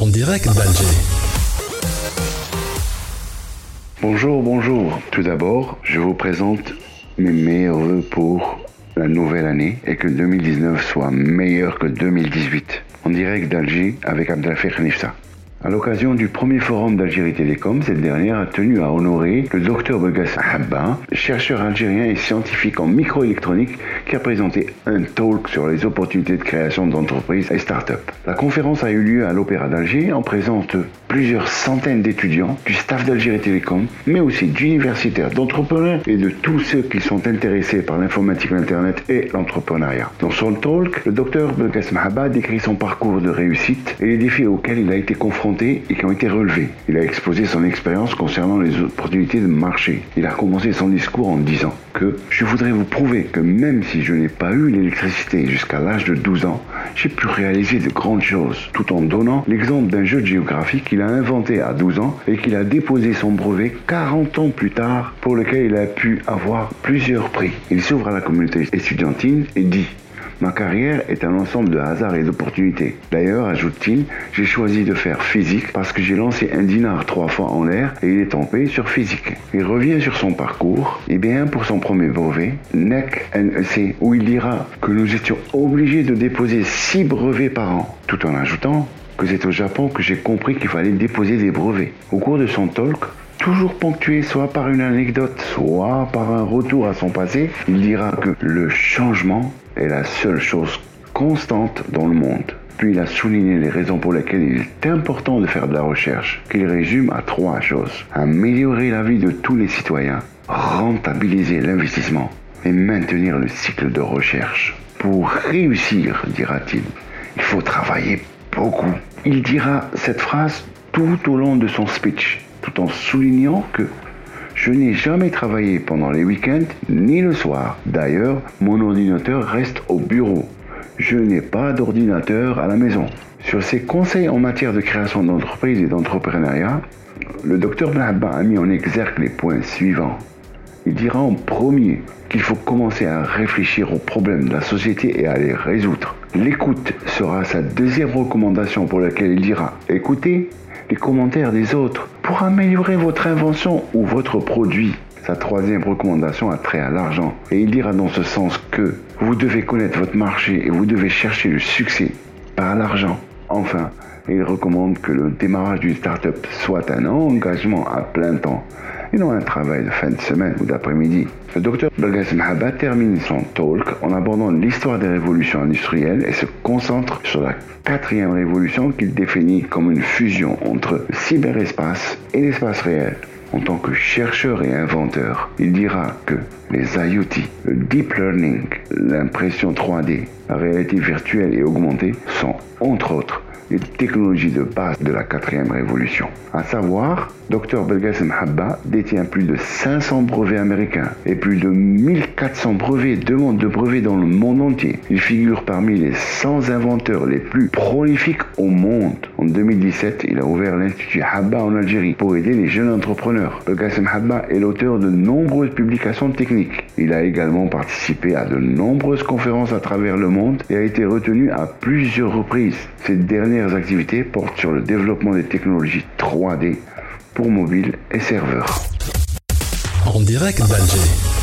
En direct d'Alger. Bonjour, bonjour. Tout d'abord, je vous présente mes meilleurs voeux pour la nouvelle année et que 2019 soit meilleur que 2018. En direct d'Alger avec Abdelfek Nifsa. À l'occasion du premier forum d'Algérie Télécom, cette dernière a tenu à honorer le docteur Belgas Habba, chercheur algérien et scientifique en microélectronique, qui a présenté un talk sur les opportunités de création d'entreprises et start-up. La conférence a eu lieu à l'Opéra d'Alger en présence de plusieurs centaines d'étudiants, du staff d'Algérie Télécom, mais aussi d'universitaires, d'entrepreneurs et de tous ceux qui sont intéressés par l'informatique, l'Internet et l'entrepreneuriat. Dans son talk, le docteur Belgas Habba décrit son parcours de réussite et les défis auxquels il a été confronté et qui ont été relevés. Il a exposé son expérience concernant les opportunités de marché. Il a commencé son discours en disant que je voudrais vous prouver que même si je n'ai pas eu l'électricité jusqu'à l'âge de 12 ans, j'ai pu réaliser de grandes choses, tout en donnant l'exemple d'un jeu de géographie qu'il a inventé à 12 ans et qu'il a déposé son brevet 40 ans plus tard pour lequel il a pu avoir plusieurs prix. Il s'ouvre à la communauté étudiantine et dit Ma carrière est un ensemble de hasards et d'opportunités. D'ailleurs, ajoute-t-il, j'ai choisi de faire physique parce que j'ai lancé un dinar trois fois en l'air et il est tombé sur physique. Il revient sur son parcours, et bien pour son premier brevet, NEC NEC, où il dira que nous étions obligés de déposer six brevets par an, tout en ajoutant que c'est au Japon que j'ai compris qu'il fallait déposer des brevets. Au cours de son talk, toujours ponctué soit par une anecdote, soit par un retour à son passé, il dira que le changement est la seule chose constante dans le monde. Puis il a souligné les raisons pour lesquelles il est important de faire de la recherche, qu'il résume à trois choses. Améliorer la vie de tous les citoyens, rentabiliser l'investissement et maintenir le cycle de recherche. Pour réussir, dira-t-il, il faut travailler beaucoup. Il dira cette phrase tout au long de son speech, tout en soulignant que je n'ai jamais travaillé pendant les week-ends ni le soir. D'ailleurs, mon ordinateur reste au bureau. Je n'ai pas d'ordinateur à la maison. Sur ses conseils en matière de création d'entreprise et d'entrepreneuriat, le docteur Blabba a mis en exergue les points suivants. Il dira en premier qu'il faut commencer à réfléchir aux problèmes de la société et à les résoudre. L'écoute sera sa deuxième recommandation pour laquelle il dira écoutez les commentaires des autres pour améliorer votre invention ou votre produit. Sa troisième recommandation a trait à l'argent et il dira dans ce sens que vous devez connaître votre marché et vous devez chercher le succès par l'argent. Enfin, il recommande que le démarrage d'une start-up soit un engagement à plein temps non un travail de fin de semaine ou d'après-midi. Le docteur Belgas Mahaba termine son talk en abordant l'histoire des révolutions industrielles et se concentre sur la quatrième révolution qu'il définit comme une fusion entre le cyberespace et l'espace réel. En tant que chercheur et inventeur, il dira que les IoT, le deep learning, l'impression 3D, la réalité virtuelle et augmentée sont entre autres les technologies de base de la quatrième révolution. À savoir, Dr Belgasem Habba détient plus de 500 brevets américains et plus de 1400 brevets, demandes de brevets dans le monde entier. Il figure parmi les 100 inventeurs les plus prolifiques au monde. En 2017, il a ouvert l'Institut Habba en Algérie pour aider les jeunes entrepreneurs. Belgasem Habba est l'auteur de nombreuses publications techniques. Il a également participé à de nombreuses conférences à travers le monde et a été retenu à plusieurs reprises. Ces dernières activités portent sur le développement des technologies 3D pour mobile et serveur. En direct d'Alger.